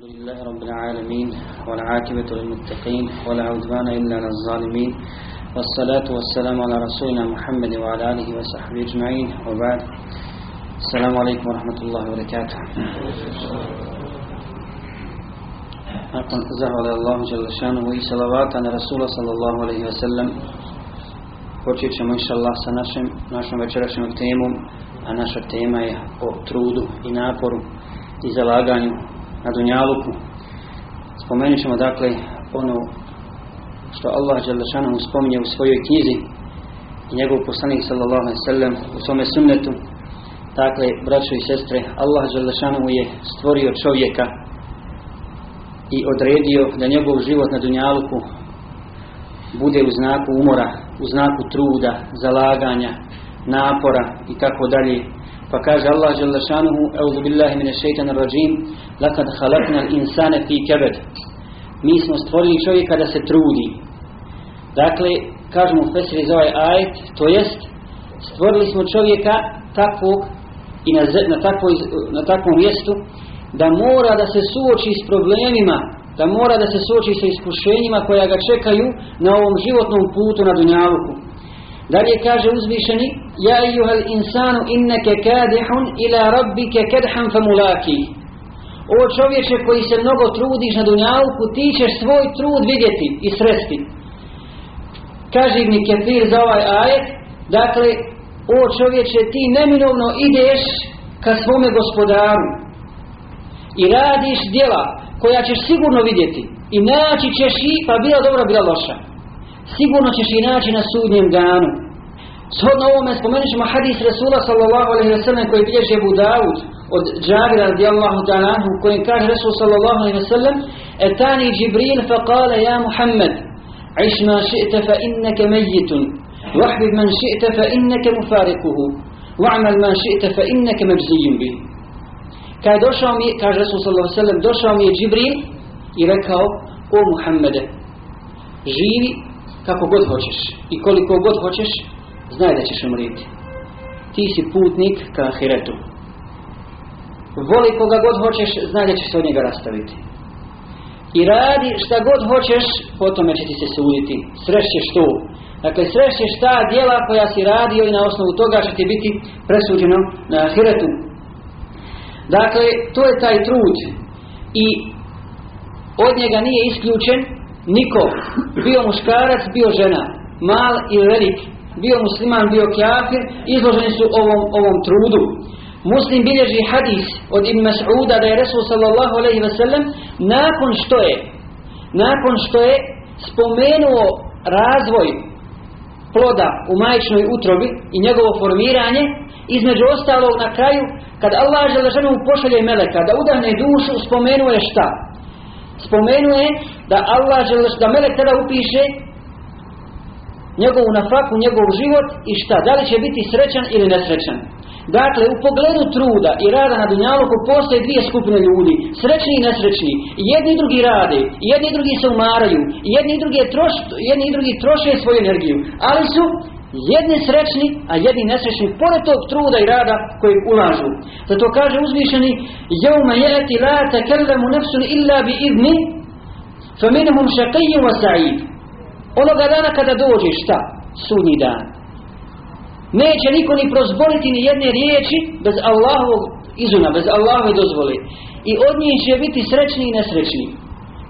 الحمد لله رب العالمين والعاكبة للمتقين ولا عدوان إلا على الظالمين والصلاة والسلام على رسولنا محمد وعلى آله وصحبه أجمعين وبعد السلام عليكم ورحمة الله وبركاته أقول أزهر على الله جل شانه صلوات على رسوله صلى الله عليه وسلم Počet ćemo, inša Allah, sa našem, našom večerašnjom temom, a naša tema je o trudu i naporu i zalaganju na Dunjaluku. Spomenut ćemo dakle ono što Allah Đalešanom spominje u svojoj knjizi i njegov poslanik sallallahu alaihi sallam u svome sunnetu. Dakle, braćo i sestre, Allah Đalešanom je stvorio čovjeka i odredio da njegov život na Dunjaluku bude u znaku umora, u znaku truda, zalaganja, napora i tako dalje pa kaže Allah Želešanuhu, euzu billahi halaknal insane fi Mi smo stvorili čovjeka da se trudi. Dakle, kažemo fesiri za ovaj ajet, to jest, stvorili smo čovjeka takvog i na, na, na takvom mjestu da mora da se suoči s problemima, da mora da se suoči sa iskušenjima koja ga čekaju na ovom životnom putu na dunjavu. Dalje kaže uzvišeni Ja ijuhal insanu inneke kadihun ila rabbike kadhan famulaki O čovječe koji se mnogo trudiš na dunjavku ti ćeš svoj trud vidjeti i sresti Kaže mi kefir za ovaj ajet Dakle, o čovječe ti neminovno ideš ka svome gospodaru i radiš djela koja ćeš sigurno vidjeti i naći ćeš i pa bila dobra bila loša sigurno ćeš i naći na sudnjem danu. Shodno ovome spomenut ćemo hadis Resula sallallahu alaihi wa sallam koji bilježe Budavud Dawud od Džabira radijallahu ta'lahu koji kaže Resul sallallahu alaihi wa sallam Etani Džibril fa kale ja Muhammed عش ما شئت فإنك ميت واحبب من شئت فإنك مفارقه واعمل ما شئت فإنك مجزي به Kaj došao mi, kaže Resul sallallahu alaihi wa sallam, došao mi je Džibril i rekao, o Muhammede, živi kako god hoćeš i koliko god hoćeš, znaj da ćeš umriti. Ti si putnik ka ahiretu. Voli koga god hoćeš, znaj da ćeš se od njega rastaviti. I radi šta god hoćeš, po tome će ti se suditi. Srećeš to. Dakle, srećeš ta djela koja si radio i na osnovu toga će ti biti presuđeno na ahiretu. Dakle, to je taj trud. I od njega nije isključen Niko, bio muškarac, bio žena, mal i velik, bio musliman, bio kafir, izloženi su ovom, ovom trudu. Muslim bilježi hadis od Ibn Mas'uda da je Resul sallallahu alaihi wasallam nakon što je nakon što je spomenuo razvoj ploda u majčnoj utrobi i njegovo formiranje između ostalog na kraju kad Allah ženu pošalje meleka da udane dušu spomenuje šta? spomenuje da Allah žele da melek tada upiše njegovu nafaku, njegov život i šta, da li će biti srećan ili nesrećan. Dakle, u pogledu truda i rada na Dunjaluku postoje dvije skupine ljudi, srećni i nesrećni. Jedni i drugi rade, jedni i drugi se umaraju, jedni i drugi, troš, jedni i drugi troše svoju energiju, ali su jedni srećni, a jedni nesrećni, pored tog truda i rada koji ulažu. Zato kaže uzvišeni, jevme jeti la tekellemu nefsun illa bi idni, fa minimum wa sa'id. Onoga dana kada dođe, šta? sunji dan. Neće niko ni prozboliti ni jedne riječi bez Allahovog izuna, bez Allahove dozvoli. I od njih će biti srećni i nesrećni.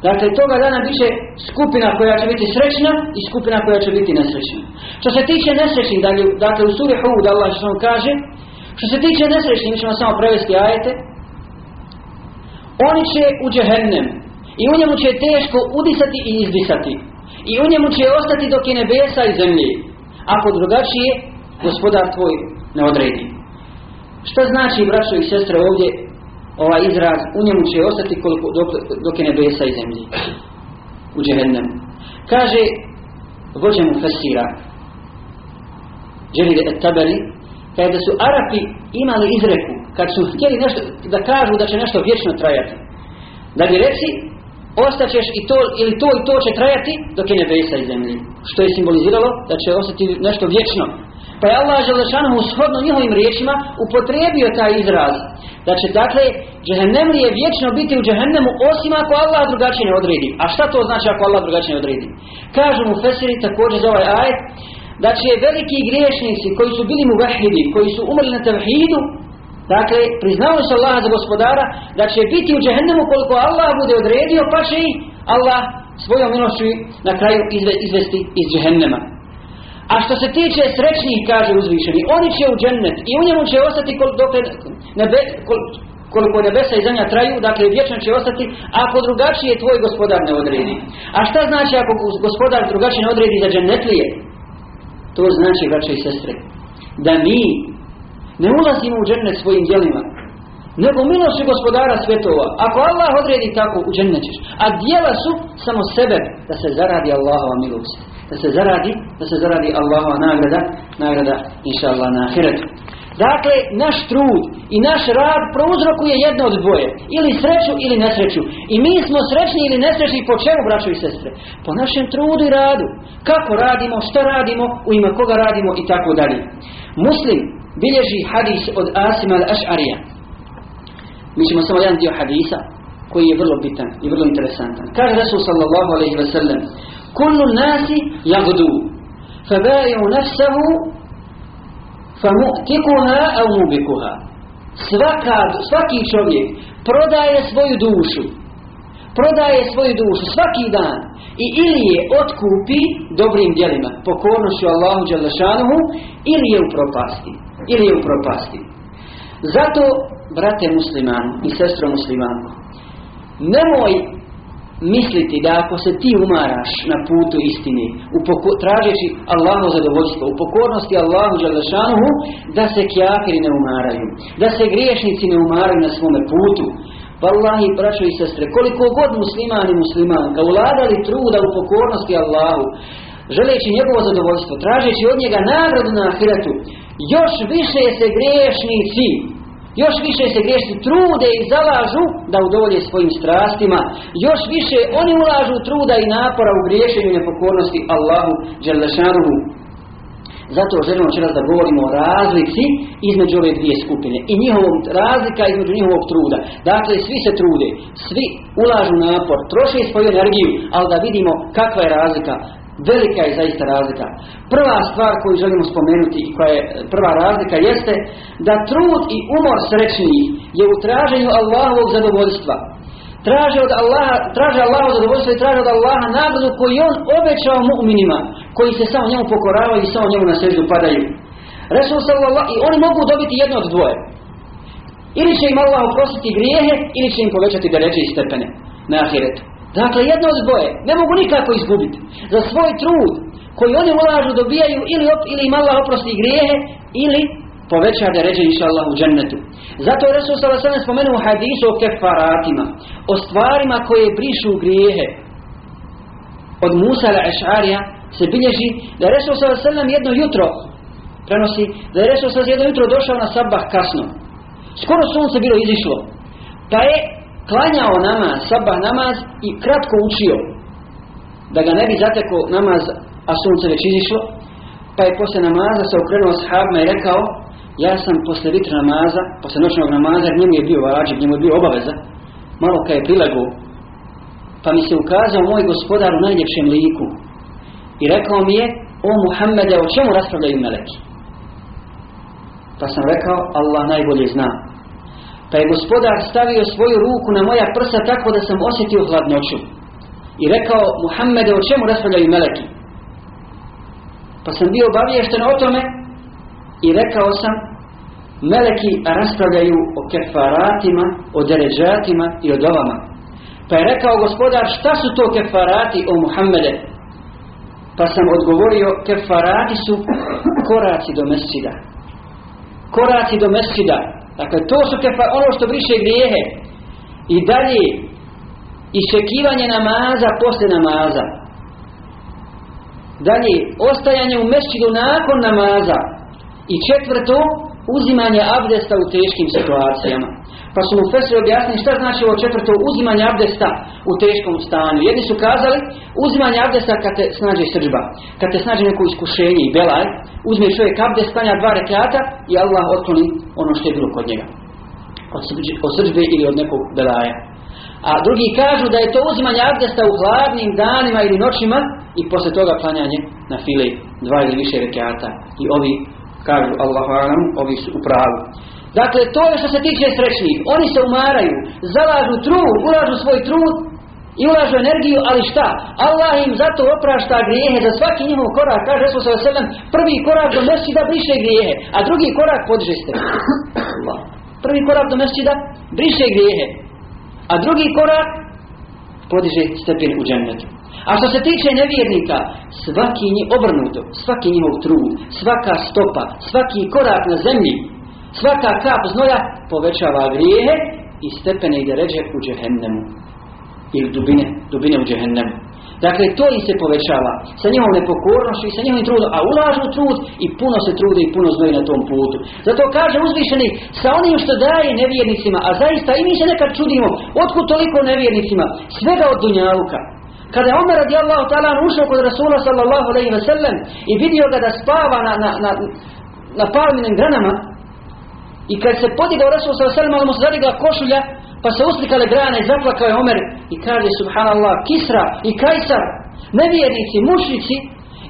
Dakle, toga dana biće skupina koja će biti srećna i skupina koja će biti nesrećna. Što se tiče nesrećnih, dakle, u suri Hud Allah što kaže, što se tiče nesrećnih, mi ćemo samo prevesti ajete, oni će u džehennem i u njemu će teško udisati i izdisati i u njemu će ostati dok je nebesa i zemlje, ako drugačije gospodar tvoj ne odredi. Što znači, braćo i sestre, ovdje ovaj izraz u njemu će ostati koliko, dok, dok je ne i zemlji u džehennem kaže vođa mu fasira Dželide et kada su Arapi imali izreku kad su htjeli nešto da kažu da će nešto vječno trajati da bi reci ostaćeš i to ili to i to će trajati dok je nebesa i zemlji što je simboliziralo da će ostati nešto vječno pa je Allah Želešanom ushodno njihovim riječima upotrijebio taj izraz da će dakle je vječno biti u džehennemu osim ako Allah drugačije ne odredi. A šta to znači ako Allah drugačije ne odredi? Kažu mu Fesiri također za ovaj ajet da će veliki griješnici koji su bili vahidi, koji su umrli na tevhidu, dakle, priznali su Allaha za gospodara, da će biti u džehennemu koliko Allah bude odredio, pa će i Allah svojom milošću na kraju izvesti iz džehennema. A što se tiče srećnih, kaže uzvišeni, oni će u džennet i u njemu će ostati ne koliko nebesa i zemlja traju, dakle vječno će ostati ako drugačije tvoj gospodar ne odredi. A šta znači ako gospodar drugačije ne odredi za džennetlije? To znači, braće i sestre, da mi ne ulazimo u džennet svojim djelima, nego milošću gospodara svetova. Ako Allah odredi tako, u džennet ćeš. A djela su samo sebe da se zaradi Allahova milost da se zaradi, da se zaradi Allahova nagrada, nagrada inša Allah na Dakle, naš trud i naš rad prouzrokuje jedno od dvoje. Ili sreću ili nesreću. I mi smo srećni ili nesrećni po čemu, braćo i sestre? Po našem trudu i radu. Kako radimo, što radimo, u ime koga radimo i tako dalje. Muslim bilježi hadis od Asima al-Ash'arija. Mi ćemo samo jedan dio hadisa koji je vrlo bitan i vrlo interesantan. Kaže Resul sallallahu alaihi wa sallam كل الناس يغدو فبائع نفسه فمؤتكها أو مبكها Svaka, svaki čovjek prodaje svoju dušu prodaje svoju dušu svaki dan i ili je otkupi dobrim djelima pokornošću Allahu Đalešanuhu ili je u propasti ili je u propasti zato brate musliman i sestro muslimanko nemoj misliti da ako se ti umaraš na putu istini, tražeći Allahu zadovoljstvo, u pokornosti Allahu Đalešanuhu, da se kjakiri ne umaraju, da se griješnici ne umaraju na svome putu. Wallahi, braćo i sestre, koliko god musliman i muslimanka uladali truda u pokornosti Allahu, želeći njegovo zadovoljstvo, tražeći od njega nagradu na ahiretu, još više se griješnici još više se griješci trude i zalažu da udovolje svojim strastima. Još više oni ulažu truda i napora u griješenju nepokornosti Allahu Đelešanuhu. Zato želimo raz da govorimo o razlici između ove dvije skupine i njihovog razlika između njihovog truda. Dakle, svi se trude, svi ulažu napor, troše svoju energiju, ali da vidimo kakva je razlika. Velika je zaista razlika. Prva stvar koju želimo spomenuti i koja je prva razlika jeste da trud i umor srećnijih je u traženju Allahovog zadovoljstva. Traže od Allaha, traže Allahovo zadovoljstvo i traže od Allaha nagradu koju on obećao mu'minima, koji se samo njemu pokoravaju i samo njemu na sreću padaju. Resul sallallahu i oni mogu dobiti jedno od dvoje. Ili će im Allah oprostiti grijehe, ili će im povećati reče i stepene na ahiretu. Dakle, jedno od dvoje. Ne mogu nikako izgubiti. Za svoj trud koji oni ulažu dobijaju ili, op, ili im Allah oprosti grijehe ili poveća da ređe iša Allah u džennetu. Zato je Resul Sala spomenuo hadisu o kefaratima, o stvarima koje brišu grijehe. Od Musa al-Eš'arija se bilježi da je Resul Sala jedno jutro prenosi da je Resul Sala jedno jutro došao na sabah kasno. Skoro sunce bilo izišlo. Pa je klanjao namaz, sabah namaz i kratko učio da ga ne bi zateko namaz a sunce već izišlo pa je posle namaza se okrenuo sahabima i rekao ja sam posle vitra namaza, posle noćnog namaza njemu je bio vađib, njemu je bio obaveza malo kad je prilagu pa mi se ukazao moj gospodar u najljepšem liku i rekao mi je o Muhammede o čemu raspravljaju meleki pa sam rekao Allah najbolje zna pa je gospodar stavio svoju ruku na moja prsa tako da sam osjetio hladnoću. I rekao, Muhammede, o čemu raspravljaju meleki? Pa sam bio obaviješten o tome i rekao sam, meleki raspravljaju o kefaratima, o deređatima i o dovama. Pa je rekao gospodar, šta su to kefarati o Muhammede? Pa sam odgovorio, kefarati su koraci do mesida. Koraci do mesida Dakle, to su kefa, ono što briše grijehe. I dalje, iščekivanje namaza posle namaza. Dalje, ostajanje u mešćidu nakon namaza. I četvrto, uzimanje abdesta u teškim situacijama. Pa su mu Fesri objasnili šta znači ovo četvrto uzimanje abdesta u teškom stanju. Jedni su kazali uzimanje abdesta kad te snađe sržba, kad te snađe neko iskušenje i belaj, uzme čovjek abdest, stanja dva rekata i Allah otkloni ono što je bilo kod njega. Od srđbe ili od nekog belaja. A drugi kažu da je to uzimanje abdesta u hladnim danima ili noćima i poslije toga planjanje na file dva ili više rekata. I ovi kažu Allahu ovi su u pravu. Dakle, to je što se tiče srećnih. Oni se umaraju, zalažu trud, ulažu svoj trud i ulažu energiju, ali šta? Allah im zato oprašta grijehe za svaki njihov korak, kaže Resul prvi korak do da briše grijehe, a drugi korak ste. Prvi korak do da briše grijehe, a drugi korak podiže stepen u džennetu. A što se tiče nevjernika, svaki njih obrnuto, svaki njihov trud, svaka stopa, svaki korak na zemlji Svaka kap znoja povećava grijehe i stepene i deređe u džehennemu. Ili dubine, dubine u džehennemu. Dakle, to i se povećava sa njihovom nepokornošću i sa njihovim trudom, a ulažu trud i puno se trude i puno znoji na tom putu. Zato kaže uzvišeni sa onim što daje nevjernicima, a zaista i mi se nekad čudimo, otkud toliko nevjernicima, svega od dunjaluka. Kada je Omer radi ta'ala ušao kod Rasula sallallahu alaihi ve sallam i vidio ga da spava na, na, na, na palminim granama, i kad se podigao Rasul sa ali ono se zadigla košulja, pa se uslikale grane i zaplakao je Omer i kaže subhanallah, Kisra i Kajsar, nevjernici, mušnici,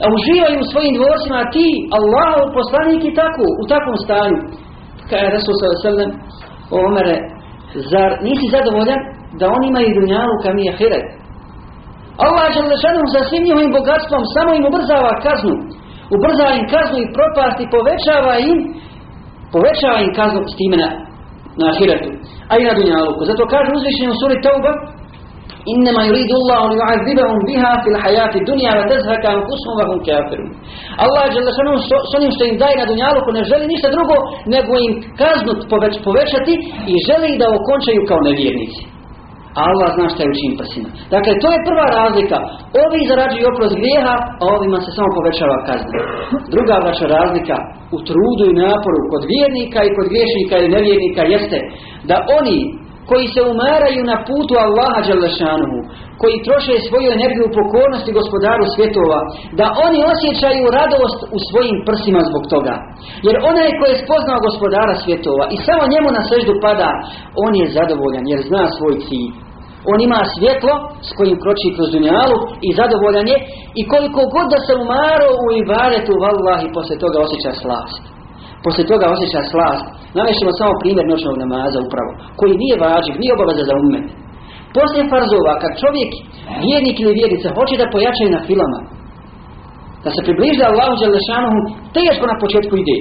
a uživaju u svojim dvorcima, a ti, Allahov poslanik i tako, u takvom stanju. Kaže Rasul sa Salim, zar nisi zadovoljan da oni imaju dunjalu kam je ahiret? Allah lešanom za svim njihovim bogatstvom samo im ubrzava kaznu. Ubrzava im kaznu i propasti, i povećava im povećava im kaznu s time na, na ahiretu, a i na dunjaluku. Zato kaže uzvišenje u suri Tauba Innama yuridu Allahu an yu'adhibahum biha fil hayati dunya wa tazhaka anfusuhum wa hum kafirun. Allah dželle šanu s što im daje na dunjaluku ne želi ništa drugo nego im kaznu povećati i želi da okončaju kao nevjernici a Allah zna šta je učin Dakle, to je prva razlika. Ovi zarađuju oprost grijeha, a ovima se samo povećava kazna. Druga vaša razlika u trudu i naporu kod vjernika i kod griješnika i nevjernika jeste da oni koji se umaraju na putu Allaha Đalešanuhu, koji troše svoju energiju u pokornosti gospodaru svjetova, da oni osjećaju radost u svojim prsima zbog toga. Jer onaj koji je spoznao gospodara svjetova i samo njemu na seždu pada, on je zadovoljan jer zna svoj cilj. On ima svjetlo s kojim kroči kroz dunjalu i zadovoljan je i koliko god da se umaro u ibaretu, vallahi, poslije toga osjeća slast. Poslije toga osjeća slast Navešimo samo primjer noćnog namaza upravo, koji nije važiv, nije obaveza za umet. Poslije farzova, kad čovjek, vjernik ili vjernica, hoće da pojačaju na filama, da se približi Allahu Đelešanohu, teško na početku ide.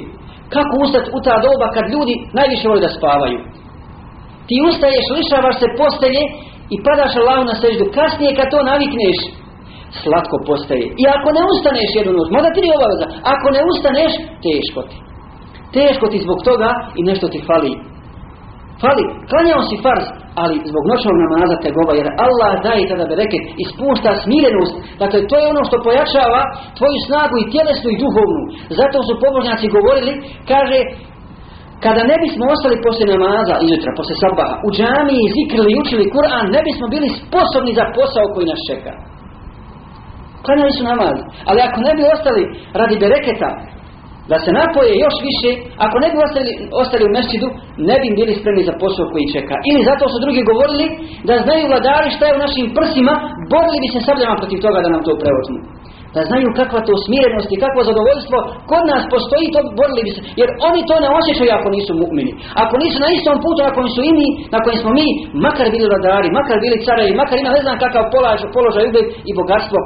Kako ustat u ta doba kad ljudi najviše vole da spavaju? Ti ustaješ, lišavaš se postelje i padaš Allahu na seždu. Kasnije kad to navikneš, slatko postaje. I ako ne ustaneš jednu noć, možda ti je obaveza, ako ne ustaneš, teško ti. Teško ti zbog toga i nešto ti fali. Fali, klanjao si farz, ali zbog noćnog namaza te gova, jer Allah daje tada bereket, ispušta smirenost. Dakle, to je ono što pojačava tvoju snagu i tjelesnu i duhovnu. Zato su pobožnjaci govorili, kaže, kada ne bismo ostali poslije namaza izutra, poslije sabaha, u džamiji zikrili učili Kur'an, ne bismo bili sposobni za posao koji nas čeka. Klanjali su namaz. Ali ako ne bi ostali radi bereketa, da se napoje još više, ako ne bi ostali, u mešćidu, ne bi bili spremni za posao koji čeka. Ili zato su drugi govorili da znaju vladari šta je u našim prsima, borili bi se sabljama protiv toga da nam to preuzmu Da znaju kakva to smirenost i kakvo zadovoljstvo kod nas postoji, to borili bi se. Jer oni to ne osjećaju ako nisu mukmini. Ako nisu na istom putu ako kojem su i na kojem smo mi, makar bili vladari, makar bili carevi, makar ima ne znam kakav položaj, položaj i bogatstvo,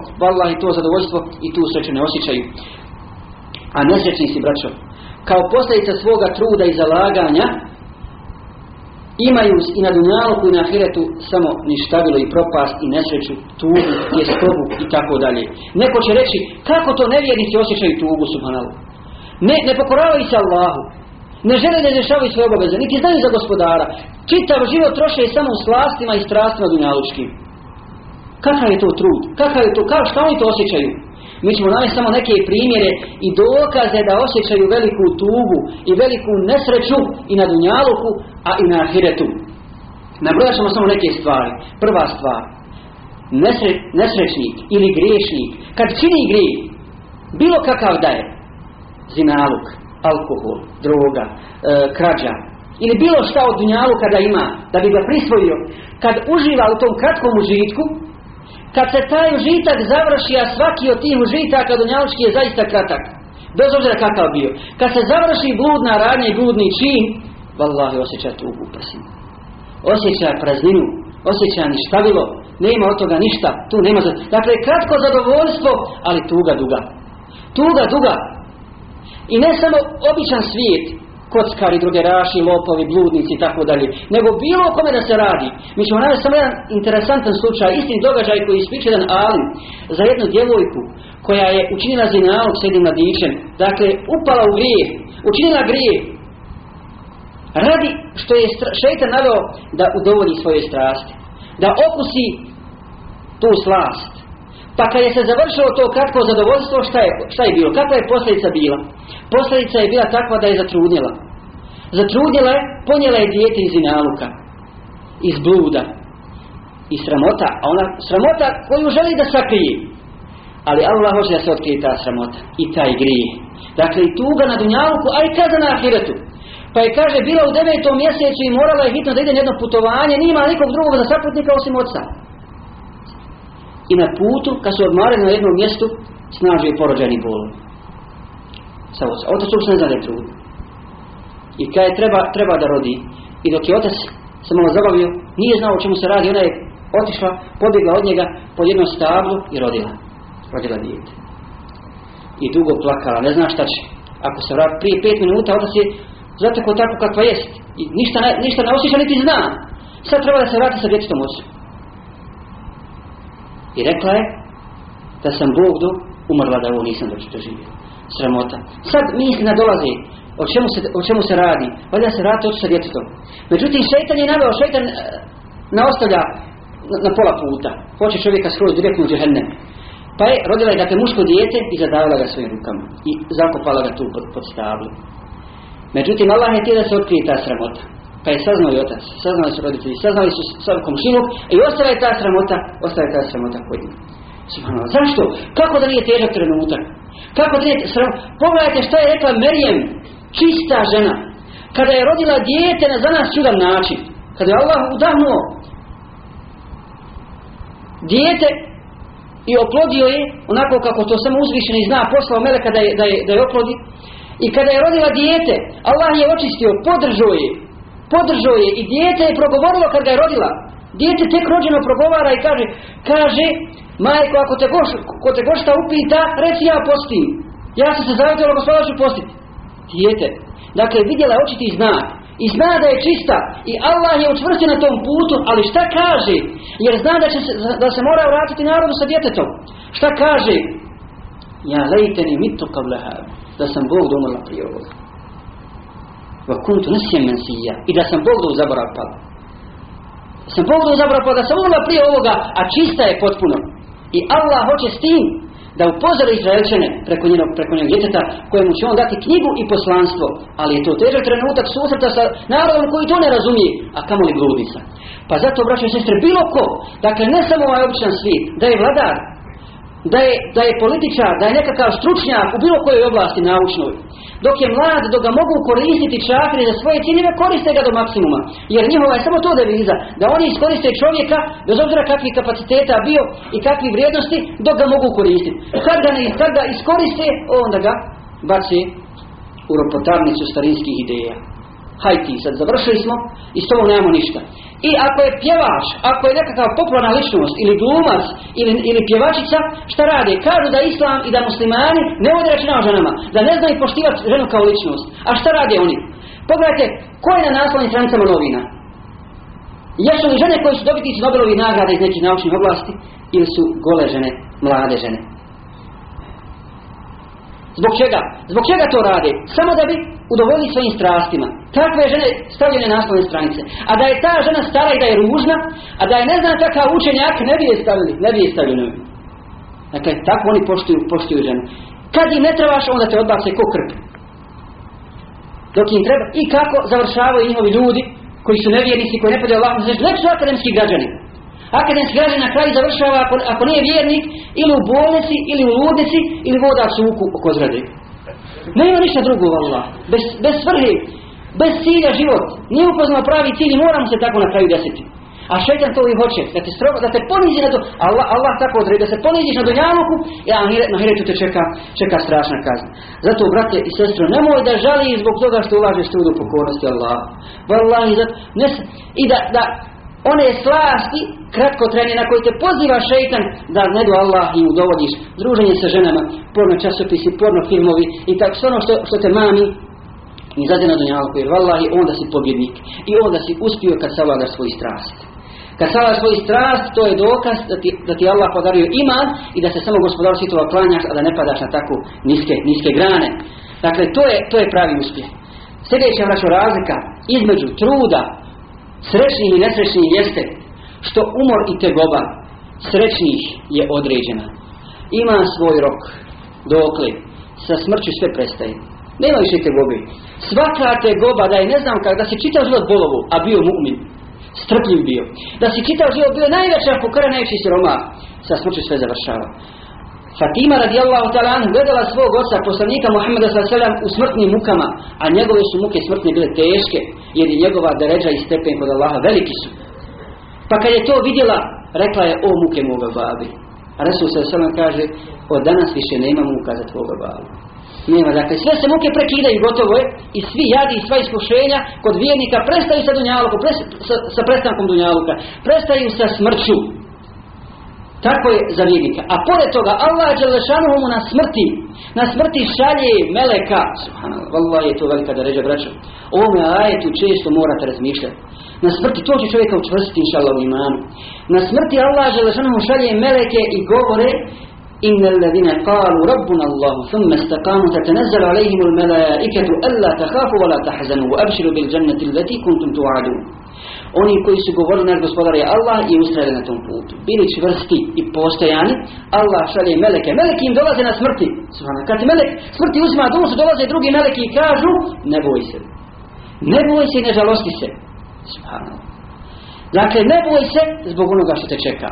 i to zadovoljstvo i tu sreću ne osjećaju a nesrećni si braćo, kao posljedica svoga truda i zalaganja, imaju i na dunjaluku i na hiretu samo ništavilo i propast i nesreću, tugu, jestobu i tako dalje. Neko će reći, kako to nevjernici osjećaju tugu, subhanalu? Ne, ne pokoravaju se Allahu, ne žele da izrešavaju svoje obaveze, niti znaju za gospodara. Čitav život troše samo u slastima i strastima dunjalučkim. Kakav je to trud? Kakav je to? Kao što oni to osjećaju? Mi ćemo navesti samo neke primjere i dokaze da osjećaju veliku tugu i veliku nesreću i na dunjaluku, a i na ahiretu. Nabrojat ćemo samo neke stvari. Prva stvar, nesre, nesrećnik ili griješnik, kad čini grije, bilo kakav da je, zinaluk, alkohol, droga, e, krađa, ili bilo šta od Dunjaluka kada ima, da bi ga prisvojio, kad uživa u tom kratkom užitku, kad se taj užitak završi, a svaki od tih užitaka dunjalučki je zaista kratak, bez obzira kakav bio, kad se završi bludna radnja i bludni čin, vallahi osjeća tugu prosim. Osjeća prazninu, osjeća ništavilo, nema od toga ništa, tu nema za... Dakle, kratko zadovoljstvo, ali tuga duga. Tuga duga. I ne samo običan svijet, kockari, raši, lopovi, bludnici i tako dalje. Nego bilo o kome da se radi. Mi ćemo raditi samo jedan interesantan slučaj, isti događaj koji ispiče jedan Ali za jednu djevojku koja je učinila zinalog s jednim mladićem. Dakle, upala u grije. učinila grije. Radi što je šeitan naveo da udovolji svoje strasti. Da okusi tu slast. Pa kad je se završilo to kakvo zadovoljstvo, šta je, šta je bilo? Kakva je posljedica bila? Posljedica je bila takva da je zatrudnjela. Zatrudnjela je, ponijela je dijete iz inaluka, iz bluda, i sramota, a ona sramota koju želi da sakrije. Ali Allah hoće da se otkrije ta sramota i taj grije. Dakle, i tuga na dunjaluku, a i kada na ahiretu. Pa je kaže, bila u devetom mjesecu i morala je hitno da ide na jedno putovanje, nije nikog drugog za saputnika osim oca i na putu, kad su odmarali na jednom mjestu, snažio je porođeni bol. Sa oca. Otac uopće ne zna trud. I kada je treba, treba da rodi. I dok je otac se malo zabavio, nije znao o čemu se radi. Ona je otišla, pobjegla od njega pod jednom stablu i rodila. Rodila dijete. I dugo plakala, ne zna šta će. Ako se vrati prije pet minuta, otac je zatekao tako kakva jest. I ništa, ništa ne osjeća niti zna. Sad treba da se vrati sa djetetom ocu. I rekla je da sam Bog do umrla da ovo nisam doživio. Sramota. Sad mi na dolazi o čemu se, o čemu se radi. Valjda se radi oči sa djetetom. Međutim, šeitan je naveo, šeitan ne ostavlja na, pola puta. Hoće čovjeka skroz direktno u džehennem. Pa je rodila je dakle muško dijete i zadavila ga svojim rukama. I zakopala ga tu pod, pod stavlju. Međutim, Allah je tijela da se otkrije ta sramota. Pa je saznao i otac, saznali su roditelji, saznali su sav komšinu i ostala je ta sramota, ostala je ta sramota kod njih. Zašto? Kako da nije težak trenutak? Kako da nije Pogledajte što je rekla Merijem, čista žena. Kada je rodila dijete na za nas čudan način. Kada je Allah udahnuo dijete i oplodio je onako kako to samo uzvišeni zna poslao meleka da je, da je, da je oplodi i kada je rodila dijete Allah je očistio, podržao je podržao je i dijete je progovorilo kad ga je rodila. Dijete tek rođeno progovara i kaže, kaže, majko, ako te, goš, ko te gošta upita, reci ja postim. Ja sam se zavjetila, gospoda ću postiti. Dijete. Dakle, vidjela očiti znak. I zna da je čista. I Allah je učvrstio na tom putu, ali šta kaže? Jer zna da, će se, da se mora vratiti narodu sa djetetom. Šta kaže? Ja lejteni mitu kavleha Da sam Bog domala prije ovoga. وكنت نسيا منسيا I da sam Bogdov zaborav pala. sam Bogdov zaborav pala, da sam prije ovoga, a čista je potpuno. I Allah hoće s tim da upozori Izraelčane preko njenog, preko njenog djeteta kojemu će on dati knjigu i poslanstvo. Ali je to težak trenutak susreta sa narodom koji to ne razumije, a kamoli sa. Pa zato, braćo sestre, bilo ko, dakle ne samo ovaj običan svijet, da je vladar, da je, da je političar, da je nekakav stručnjak u bilo kojoj oblasti naučnoj, dok je mlad, dok ga mogu koristiti čakri za svoje ciljeve, koriste ga do maksimuma. Jer njihova je samo to deviza, da oni iskoriste čovjeka, bez obzira kakvih kapaciteta bio i kakvih vrijednosti, dok ga mogu koristiti. Kad ga, ne, kad ga iskoriste, onda ga baci u ropotarnicu starinskih ideja. Hajti, sad završili smo i s tobom nemamo ništa. I ako je pjevač, ako je nekakav popularna ličnost, ili glumac, ili, ili pjevačica, šta rade? Kažu da islam i da muslimani ne vode računa o ženama, da ne znaju poštivati ženu kao ličnost. A šta rade oni? Pogledajte, ko je na naslovnim stranicama novina? Jesu li žene koje su dobiti iz Nobelovi iz nekih naučnih oblasti ili su gole žene, mlade žene? Zbog čega? Zbog čega to rade? Samo da bi udovoljili svojim strastima. Takve žene stavljene na naslovne stranice. A da je ta žena stara i da je ružna, a da je ne znam takav učenjak, ne bi je stavili, ne bi je stavili. Dakle, tako oni poštuju, poštuju ženu. Kad im ne trebaš, onda te odbace ko krp. Dok im treba. I kako završavaju njihovi ljudi, koji su nevjernici, koji ne podaju Allahom, znači, akademski građani akademski znači građan na kraju završava, ako, ako nije vjernik, ili u bolnici, ili u ludnici, ili voda suku oko zgrade. Ne ima ništa drugo, valla Bez, bez svrhe, bez cilja život. Nije upoznao pravi cilj i moramo se tako na kraju desiti. A šetan to i hoće, da te, strogo, da te ponizi na to, Allah, Allah tako odredi, da se poniziš na dunjaluku, ja e, na hiretu te čeka, čeka strašna kazna. Zato, brate i sestro, nemoj da žali zbog toga što ulažeš u pokornosti Allah. zato, i da, da, one slasti trenje na koje te poziva šeitan da ne do Allah i udovodiš druženje sa ženama, porno časopisi, porno filmovi i tako sve ono što, što te mami i zade na dunjalku jer je onda si pobjednik i onda si uspio kad savladaš svoj strast. Kad savladaš svoj strast to je dokaz da ti, da ti Allah podario iman i da se samo gospodarstvo svitova klanjaš a da ne padaš na tako niske, niske grane. Dakle to je, to je pravi uspjeh. Sljedeća vraća razlika između truda Srećnih i nesrećnih jeste što umor i tegoba srećnih je određena. Ima svoj rok dokle sa smrću sve prestaje. Nema više tegobi. Svaka tegoba da je ne znam kada da si čitav život bolovu, a bio mu'min, strpljiv bio. Da si čitao život bio najveća pokora, najveći siroma, sa smrću sve završava. Fatima radijallahu ta'ala gledala svog oca poslanika Muhammeda s.a.v. u smrtnim mukama, a njegove su muke smrtne bile teške, jer je njegova deređa i stepen kod Allaha veliki su. Pa kad je to vidjela, rekla je o muke moga babi. A Resul s.a.v. kaže, od danas više nema muka za tvoga babi. Nema, dakle, sve se muke prekidaju, gotovo je, i svi jadi i sva iskušenja kod vijenika, prestaju sa dunjalukom, sa, sa prestankom dunjaluka, prestaju sa smrću, Tako je za vjernika. A pored toga, Allah Đelešanuhu mu na smrti, na smrti šalje meleka. Subhanallah, Allah je to velika da deređa, braćo. O me ajetu često morate razmišljati. Na smrti, to će čovjeka učvrstiti, inšallah, u imanu. Na smrti Allah Đelešanuhu šalje meleke i govore إن الذين قالوا ربنا الله ثم استقاموا تتنزل عليهم الملائكة ألا تخافوا ولا تحزنوا وأبشروا بالجنة التي كنتم توعدون oni koji su govorili naš gospodar je Allah i ustrajali na tom putu. Bili čvrsti i postojani, Allah šalje meleke. Meleki im dolaze na smrti. Kad ti melek smrti uzima dušu, dolaze drugi meleki i kažu ne boj se. Ne boj se i ne žalosti se. Svarno. Dakle, ne boj se zbog onoga što te čeka.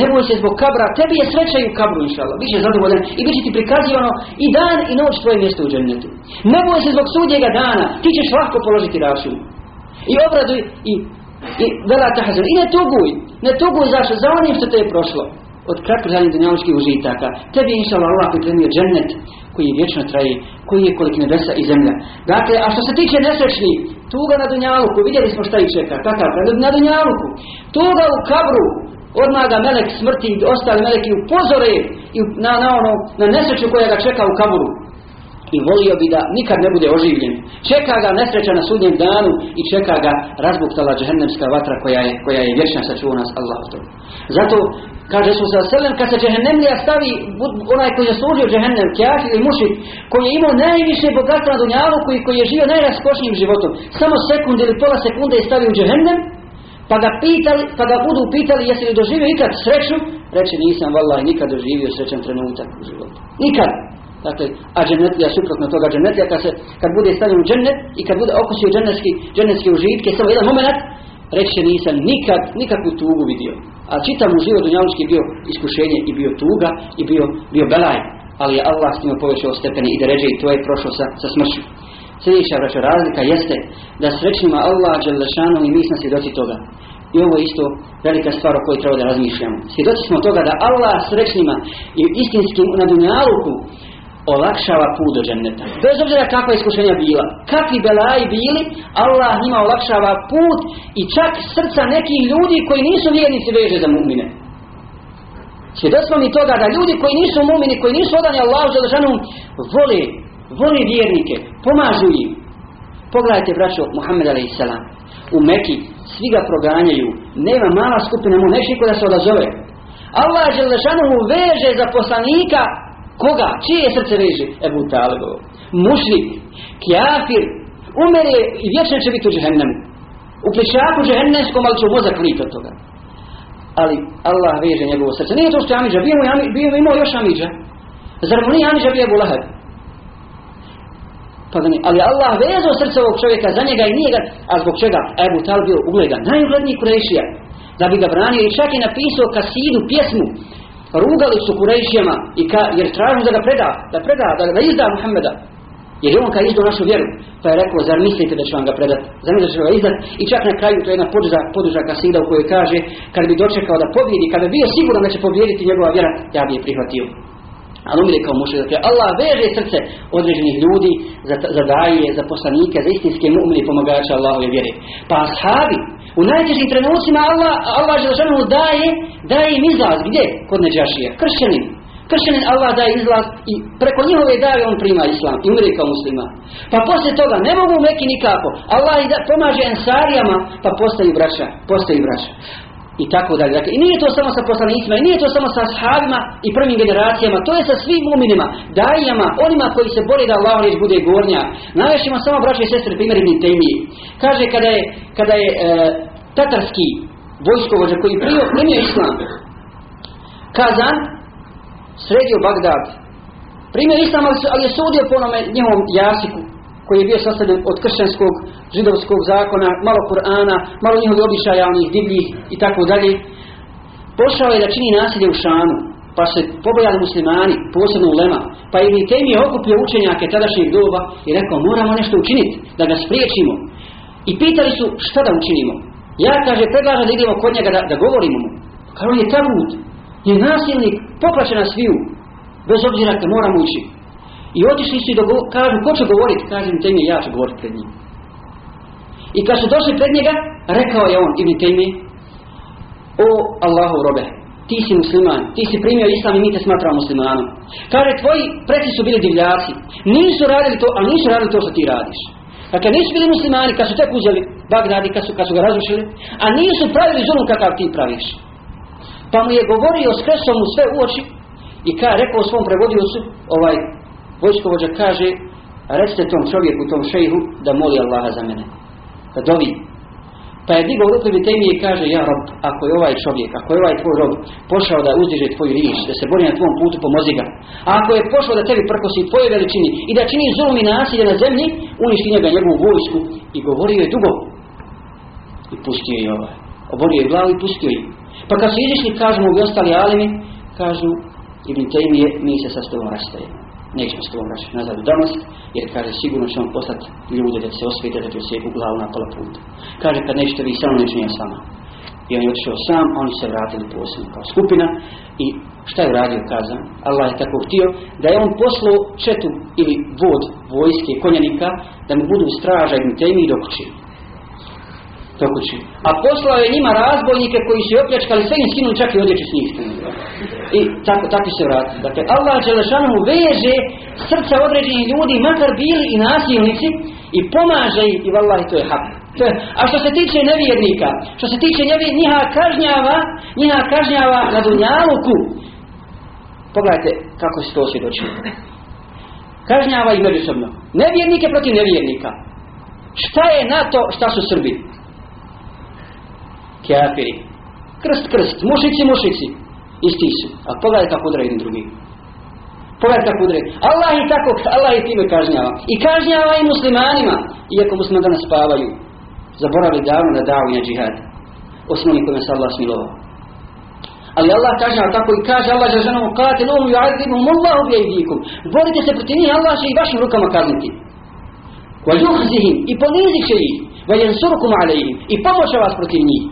Ne boj se zbog kabra, tebi je sreća i u kabru, inšala. Biće zadovoljan i bit ti prikazivano i dan i noć tvoje mjesto u džennetu. Ne boj se zbog sudnjega dana, ti ćeš lako položiti račun. I obraduj i i vela I ne tuguj. Ne tuguj zašto? Za onim što te je prošlo. Od kratkožanih dunjaločkih užitaka. Tebi je Allah Allah pripremio džennet koji vječno traje, koji je kolik nebesa i zemlja. Dakle, a što se tiče nesrećnih, tuga na Dunjaluku, vidjeli smo šta ih čeka, kakav na Dunjaluku, tuga u kabru, odmah ga melek smrti i ostali meleki upozore i na, na, ono- na nesreću koja ga čeka u kaburu i volio bi da nikad ne bude oživljen. Čeka ga nesreća na sudnjem danu i čeka ga razbuktala džehennemska vatra koja je, koja je vječna sačuva nas Allah. Zato kaže su sa selem kad se džehennemlija stavi onaj koji je služio džehennem, kjaš ili mušik, koji je imao najviše bogatstva na dunjavu koji, koji je živio najraskošnijim životom, samo sekund ili pola sekunde je stavio u džehennem, pa ga, pitali, pa ga budu pitali jesi li doživio ikad sreću, reče nisam vallahi nikad doživio srećan trenutak u životu. Nikad. Dakle, a dženetlija suprotno toga dženetlija kad, se, kad bude stavljen u džennet i kad bude okusio dženetski, dženetski užitke samo jedan moment će nisam nikad nikakvu tugu vidio. A čitam u život dunjalučki bio iskušenje i bio tuga i bio, bio belaj. Ali je Allah s njima povećao stepeni i da ređe i to je prošlo sa, sa smrću. Sljedeća vraća razlika jeste da srećnima Allah Đelešanom i mi smo svjedoci toga. I ovo je isto velika stvar o kojoj treba da razmišljamo. Svjedoci smo toga da Allah srećnima i istinskim na dunjaluku olakšava put do Bez obzira kakva iskušenja bila, kakvi belaji bili, Allah njima olakšava put i čak srca nekih ljudi koji nisu vjernici veže za mumine. smo mi toga da ljudi koji nisu mumini, koji nisu odani Allahu ženom, voli, vole vjernike, pomažu im. Pogledajte, braćo, Muhammed a.s. U Meki svi ga proganjaju, nema mala skupina mu nešto da se odazove. Allah mu veže za poslanika Koga? Čije je srce veže? Ebu Talibu. Mušnik, kjafir, umere i vječno će biti u džehennemu. U pječaku džehennemskom, ali će vozak od toga. Ali Allah veže njegovo srce. Nije to što je Amidža, bio mu, imao još Amidža. Zar mu nije Amidža bio Ebu Lahab? Pa da ne, ali Allah vezao srce ovog čovjeka za njega i nije ga, a zbog čega? Ebu Talib bio ugledan, najugledniji Kurešija, da bi ga branio i čak je napisao kasidu, pjesmu, rugali su Kurejšijama i ka, jer tražu da ga preda, da preda, da, da izda Muhammeda. Jer je on kad izdao našu vjeru, pa je rekao, zar mislite da će vam ga predati? Zar mislite da će ga izdati, I čak na kraju to je jedna poduža, poduža kasida u kojoj kaže, kad bi dočekao da pobjedi, kad bi bio siguran da će pobjediti njegova vjera, ja bi je prihvatio. Ali umire kao mušrik. Dakle, Allah veže srce određenih ljudi za, za daje, za poslanike, za istinske mu'mine i Allahove vjere. Pa ashabi, u najtežim trenucima Allah, Allah daje, daje im izlaz. Gdje? Kod Neđašija. Kršćanin. Kršćanin Allah daje izlaz i preko njihove daje on prima islam i umri kao muslima. Pa poslije toga ne mogu meki nikako. Allah pomaže ensarijama pa postaju braća. Postaju braća i tako dalje. Dakle, i nije to samo sa poslanicima, i nije to samo sa sahabima i prvim generacijama, to je sa svim muminima, dajama, onima koji se bore da Allah neće bude gornja. Navešimo samo braće i sestre primjer Ibn Kaže kada je, kada je e, tatarski vojskovođa koji prije primio islam, kazan, sredio Bagdad, primio islam, ali je sudio po onome jasiku, koji je bio sastavljen od kršćanskog, židovskog zakona, malo Kur'ana, malo njihovih običaja, onih divljih i tako dalje, pošao je da čini nasilje u Šanu, pa se pobojali muslimani, posebno u Lema, pa je temi je okupio učenjake tadašnjeg doba i rekao moramo nešto učiniti, da ga spriječimo. I pitali su šta da učinimo. Ja, kaže, predlažem da idemo kod njega da, govorimo mu. Kao on je tabut, je nasilnik, poplaće nas sviju, bez obzira da moramo ući. I otišli su i kažu, ko će govoriti? Kažem, teme, ja ću govoriti pred njim. I kad su došli pred njega, rekao je on, Ibn Tejmi, o Allahu robe, ti si musliman, ti si primio islam i mi te smatramo muslimanom. Kaže, tvoji preci su bili divljaci, nisu radili to, a nisu radili to što ti radiš. Dakle, nisu bili muslimani kad su tek uzeli Bagdadi, kad su, kad su ga razrušili, a nisu pravili zulum kakav ti praviš. Pa mu je govorio s mu sve u oči i ka, rekao svom prevodiocu, ovaj, Vojskovođa kaže, recite tom čovjeku, tom šejhu, da moli Allaha za mene. Da dovi. Pa je digao i temi i kaže, ja rob, ako je ovaj čovjek, ako je ovaj tvoj rob, pošao da uzdiže tvoj riječ, da se bori na tvom putu, pomozi ga. A ako je pošao da tebi prkosi tvoje veličini i da čini zulum i nasilje na zemlji, uništi njega njegovu vojsku. I govorio je dugo. I pustio je ovaj. Oborio je glavu i pustio je. Pa kad su izišli, kažu mu i ostali alimi, kažu, Ibn Taymi je, mi se sa s rastajemo nećemo se tobom nazad u danas, jer kaže sigurno će on poslati ljude da se osvijete da ti u glavu na pola puta. Kaže kad nećete vi samo nećem ja sama. I on je otišao sam, oni se vratili posebno kao skupina i šta je radio kazan? Allah je tako htio da je on poslao četu ili vod vojske konjanika da mu budu straža i temi dok čini kući. A poslao je njima razbojnike koji su opljačkali sve im skinuli čak i odjeću s njih I tako, tako se vrati. Dakle, Allah Đelešanu veže srca određenih ljudi, makar bili i nasilnici, i pomaže ih i vallahi to je hak. a što se tiče nevjernika, što se tiče nevjernika, njiha kažnjava, njiha kažnjava na dunjaluku. Pogledajte kako se to osvjedočilo. Kažnjava ih međusobno. Nevjernike protiv nevjernika. Šta je na to šta su Srbi? kafiri. Krst, krst, mušici, mušici. Isti su. A pogledaj kako udra jedni drugi. Pogledaj kako udra. Allah i tako, Allah i time kažnjava. I kažnjava i muslimanima. Iako muslima danas spavaju. Zaboravili davno na davu na džihad. Osnovni kojima se Allah Ali Allah kažnjava tako i kaže Allah žaženom katilom i azibom Allahu bijedikum. Borite se protiv njih, Allah će i vašim rukama kazniti. Wa yuhzihim i ponizit će ih. Wa yansurukum alaihim i pomoće vas protiv njih.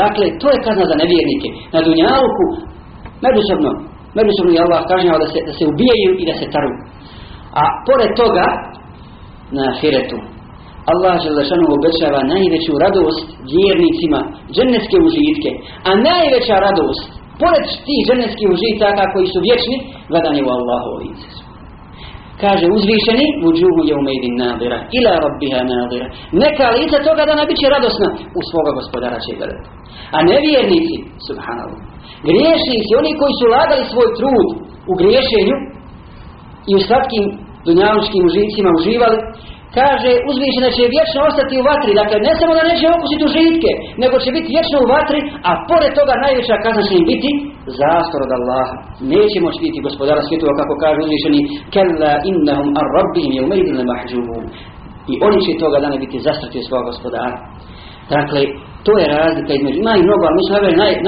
Dakle, to je kazna za nevjernike. Na dunjaluku, međusobno, međusobno je Allah kažnjava da se, da se ubijaju i da se taru. A pored toga, na firetu, Allah Želešanu obećava najveću radost vjernicima, dženevske užitke. A najveća radost, pored tih dženevskih užitaka koji su vječni, gledanje u Allahovu lice Kaže uzvišeni, vuđuhu je umejdin nadira, ila rabbiha nadira. Neka lica toga dana bit će radosna, u svoga gospodara će gledati. A nevjernici, subhanallah, griješnici, oni koji su lagali svoj trud u griješenju i u slatkim dunjalučkim užicima uživali, kaže da će vječno ostati u vatri. Dakle, ne samo da neće okusiti užitke, nego će biti vječno u vatri, a pored toga najveća kazna će im biti zastor od Allaha. Neće moći biti gospodara svjetova, kako kaže uzvišeni, kella innahum ar rabbihim je umejdin le I oni će toga dana biti zastrati od svoga gospodara. Dakle, to je razlika između ima i mnogo, ali mislim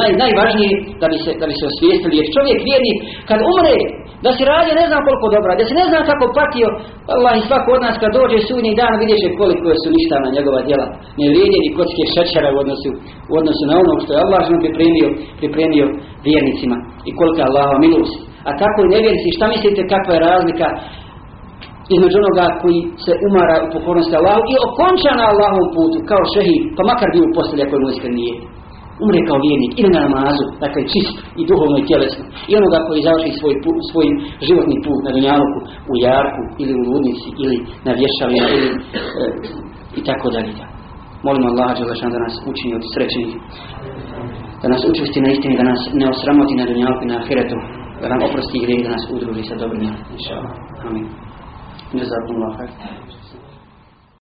naj, najvažnije da bi se, da bi se osvijestili. Jer čovjek vjernik, kad umre, da si radio ne znam koliko dobra, da si ne znam kako patio, Allah i svako od nas kad dođe sudnji dan vidjet će koliko su na njegova djela. Ne i ni kocke šećera u odnosu, u odnosu na ono što je Allah pripremio, pripremio vjernicima i kolika je Allahova milost. A tako i nevjernici, šta mislite kakva je razlika između onoga koji se umara u pokornosti Allahu i okonča na putu kao šehi, pa makar bi u postelji ako mu nije umre kao vjernik ili na namazu, dakle čist i duhovno i tjelesno. I onoga koji završi svoj, svoj životni put na Dunjaluku, u Jarku ili u Ludnici ili na vješavima ili eh, i tako dalje. Molim Allah Đelešan da nas učini od srećenih, da nas učesti na istini, da nas ne osramoti na Dunjaluku i na Ahiretu, da nam oprosti gre i da nas udruži sa dobrim. Inša Allah. Amin. Allah.